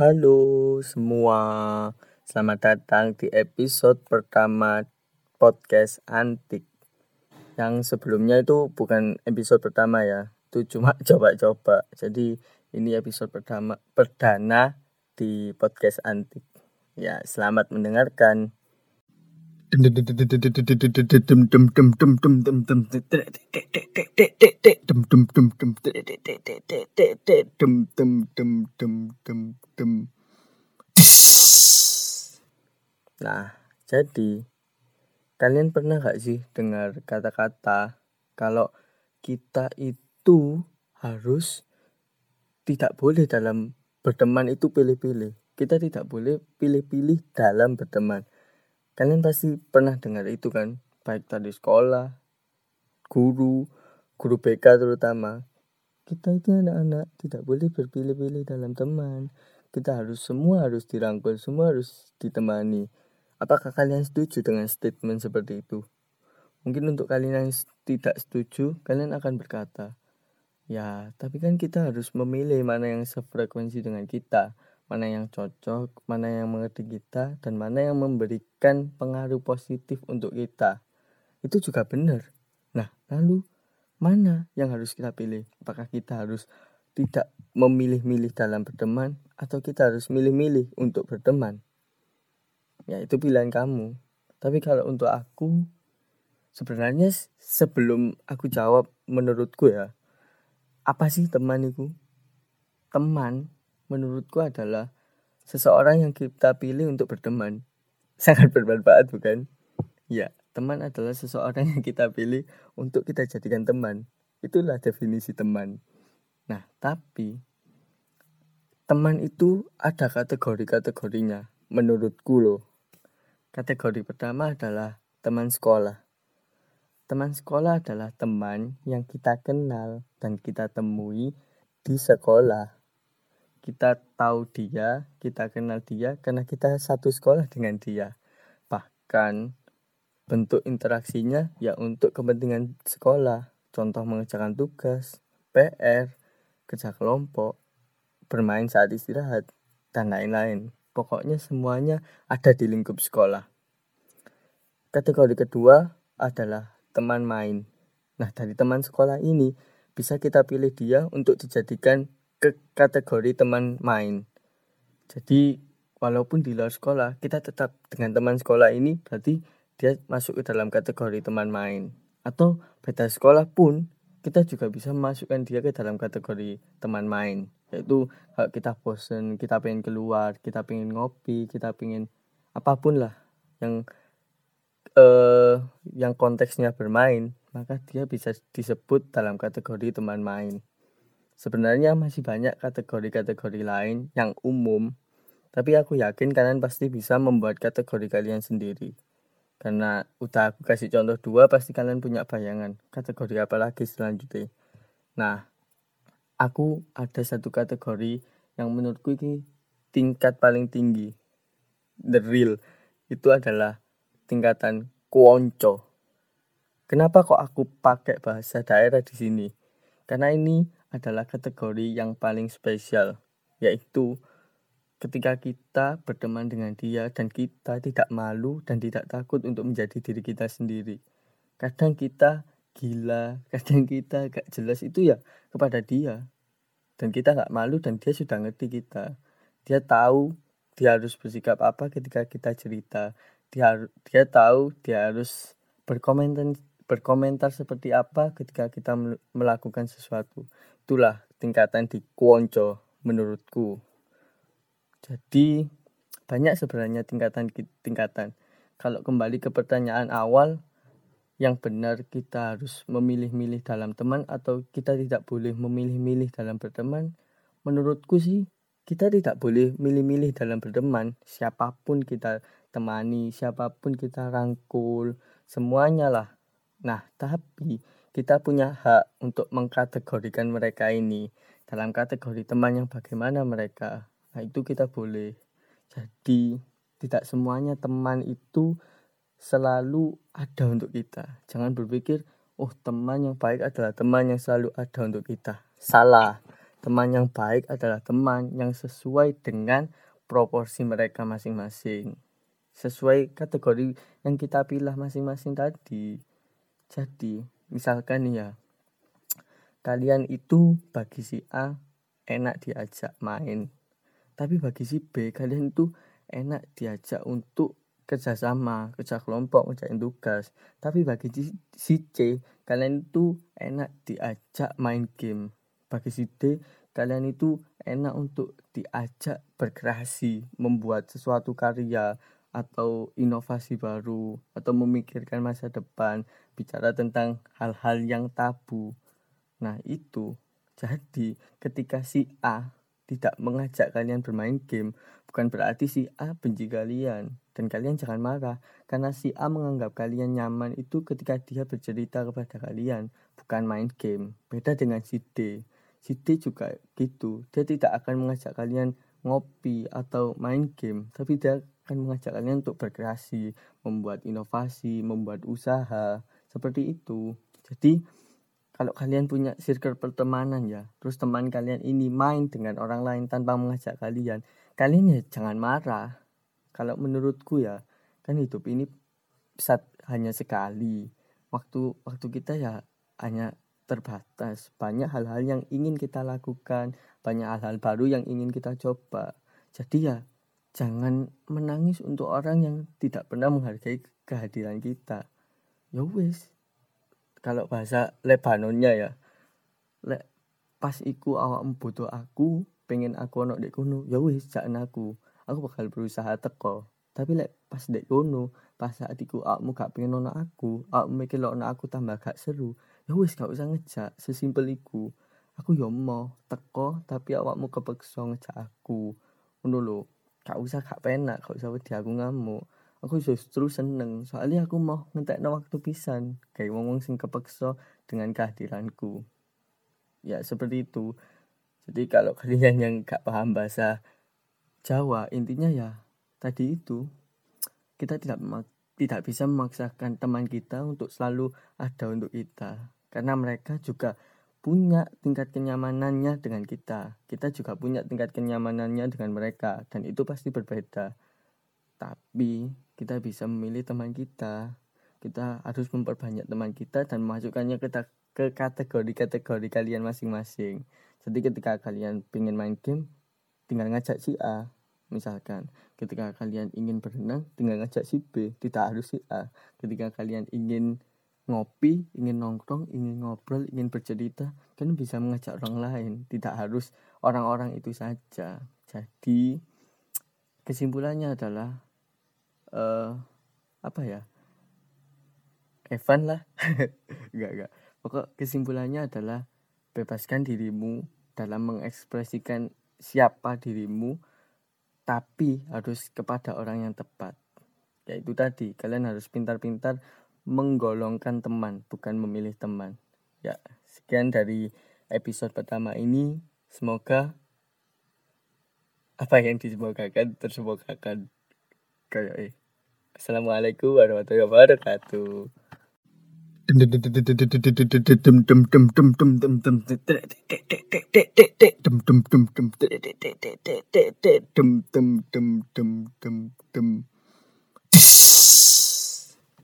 Halo semua, selamat datang di episode pertama podcast Antik. Yang sebelumnya itu bukan episode pertama ya, itu cuma coba-coba. Jadi ini episode pertama perdana di podcast Antik. Ya, selamat mendengarkan. Nah, jadi kalian pernah gak sih dengar kata-kata kalau kita itu harus tidak boleh dalam berteman itu pilih-pilih. Kita tidak boleh pilih-pilih dalam berteman Kalian pasti pernah dengar itu kan, baik tadi sekolah, guru, guru BK terutama. Kita itu anak-anak tidak boleh berpilih-pilih dalam teman. Kita harus semua harus dirangkul, semua harus ditemani. Apakah kalian setuju dengan statement seperti itu? Mungkin untuk kalian yang tidak setuju, kalian akan berkata, Ya, tapi kan kita harus memilih mana yang sefrekuensi dengan kita mana yang cocok, mana yang mengerti kita, dan mana yang memberikan pengaruh positif untuk kita. Itu juga benar. Nah, lalu mana yang harus kita pilih? Apakah kita harus tidak memilih-milih dalam berteman, atau kita harus milih-milih untuk berteman? Ya, itu pilihan kamu. Tapi kalau untuk aku, sebenarnya sebelum aku jawab menurutku ya, apa sih teman itu? Teman menurutku adalah seseorang yang kita pilih untuk berteman. Sangat bermanfaat bukan? Ya, teman adalah seseorang yang kita pilih untuk kita jadikan teman. Itulah definisi teman. Nah, tapi teman itu ada kategori-kategorinya menurutku loh. Kategori pertama adalah teman sekolah. Teman sekolah adalah teman yang kita kenal dan kita temui di sekolah kita tahu dia, kita kenal dia karena kita satu sekolah dengan dia. Bahkan bentuk interaksinya ya untuk kepentingan sekolah, contoh mengerjakan tugas, PR, kerja kelompok, bermain saat istirahat, dan lain-lain. Pokoknya semuanya ada di lingkup sekolah. Kategori kedua adalah teman main. Nah, dari teman sekolah ini bisa kita pilih dia untuk dijadikan ke kategori teman main. Jadi walaupun di luar sekolah kita tetap dengan teman sekolah ini berarti dia masuk ke dalam kategori teman main. Atau beda sekolah pun kita juga bisa masukkan dia ke dalam kategori teman main. Yaitu kalau kita bosen, kita pengen keluar, kita pengen ngopi, kita pengen apa pun lah yang eh yang konteksnya bermain, maka dia bisa disebut dalam kategori teman main. Sebenarnya masih banyak kategori-kategori lain yang umum, tapi aku yakin kalian pasti bisa membuat kategori kalian sendiri. Karena udah aku kasih contoh dua, pasti kalian punya bayangan kategori apa lagi selanjutnya. Nah, aku ada satu kategori yang menurutku ini tingkat paling tinggi. The real itu adalah tingkatan kuonco. Kenapa kok aku pakai bahasa daerah di sini? Karena ini adalah kategori yang paling spesial, yaitu ketika kita berteman dengan dia dan kita tidak malu dan tidak takut untuk menjadi diri kita sendiri. Kadang kita gila, kadang kita gak jelas itu ya kepada dia. Dan kita gak malu dan dia sudah ngerti kita. Dia tahu dia harus bersikap apa ketika kita cerita. Dia dia tahu dia harus berkomentar berkomentar seperti apa ketika kita melakukan sesuatu. Itulah tingkatan di kuonco menurutku. Jadi banyak sebenarnya tingkatan-tingkatan kalau kembali ke pertanyaan awal yang benar kita harus memilih-milih dalam teman atau kita tidak boleh memilih-milih dalam berteman? Menurutku sih kita tidak boleh milih-milih dalam berteman. Siapa pun kita temani siapa pun kita rangkul semuanya lah nah tapi kita punya hak untuk mengkategorikan mereka ini dalam kategori teman yang bagaimana mereka. Nah, itu kita boleh. Jadi, tidak semuanya teman itu selalu ada untuk kita. Jangan berpikir, oh teman yang baik adalah teman yang selalu ada untuk kita. Salah. teman yang baik adalah teman yang sesuai dengan proporsi mereka masing-masing sesuai kategori yang kita pilih masing-masing tadi jadi misalkan ya kalian itu bagi si A enak diajak main tapi bagi si B kalian itu enak diajak untuk kerjasama kerja kelompok ngerjain tugas. Tapi bagi si C kalian itu enak diajak main game. Bagi si D kalian itu enak untuk diajak berkreasi membuat sesuatu karya atau inovasi baru atau memikirkan masa depan bicara tentang hal-hal yang tabu nah itu jadi ketika si A tidak mengajak kalian bermain game, bukan berarti si A benci kalian. Dan kalian jangan marah, karena si A menganggap kalian nyaman itu ketika dia bercerita kepada kalian, bukan main game. Beda dengan si D. Si D juga gitu, dia tidak akan mengajak kalian ngopi atau main game, tapi dia akan mengajak kalian untuk berkreasi, membuat inovasi, membuat usaha, seperti itu. Jadi, kalau kalian punya circle pertemanan ya terus teman kalian ini main dengan orang lain tanpa mengajak kalian kalian ya jangan marah. Kalau menurutku ya kan hidup ini saat hanya sekali. Waktu waktu kita ya hanya terbatas. Banyak hal-hal yang ingin kita lakukan banyak hal-hal baru yang ingin kita coba. Jadi ya jangan menangis untuk orang yang tidak pernah menghargai kehadiran kita. Ya wis. Kalau bahasa Lebanonnya ya lek pas iku awak butuh aku pengen aku ono dek kono. Ya wis jangan aku. Aku bakal berusaha teko. Tapi lek pas dek kono pas saat iku awakmu gak pengen ono aku awakmu mikir ono aku tambah gak seru ya wis gak usah ngejak. Sesimpel iku. Aku yo ya mau teko tapi awakmu kepeksa ngejak aku. Ngono lho. Gak usah gak penak gak usah wedi aku ngamuk. Aku justru seneng soalnya aku mau ngetek waktu pisan. Kayak ngomong sing kepeksa dengan kehadiranku. Ya seperti itu. Jadi kalau kalian yang gak paham bahasa Jawa intinya ya tadi itu. Kita tidak tidak bisa memaksakan teman kita untuk selalu ada untuk kita karena mereka juga punya tingkat kenyamanannya dengan kita. Kita juga punya tingkat kenyamanannya dengan mereka dan itu pasti berbeda. Tapi kita bisa memilih teman kita. Kita harus memperbanyak teman kita dan memasukkannya ke, ke kategori-kategori kalian masing-masing. Jadi ketika kalian ingin main game tinggal ngajak si A misalkan. Ketika kalian ingin berenang tinggal ngajak si B tidak harus si A. Ketika kalian ingin ngopi ingin nongkrong ingin ngobrol ingin bercerita kan bisa mengajak orang lain. Tidak harus orang-orang itu saja. Jadi kesimpulannya adalah uh, apa ya? Evan lah. Enggak enggak. Pokok kesimpulannya adalah bebaskan dirimu dalam mengekspresikan siapa dirimu tapi harus kepada orang yang tepat. Yaitu tadi kalian harus pintar-pintar menggolongkan teman bukan memilih teman ya sekian dari episode pertama ini semoga apa yang disemogakan tersemogakan kayak eh Assalamualaikum warahmatullahi wabarakatuh.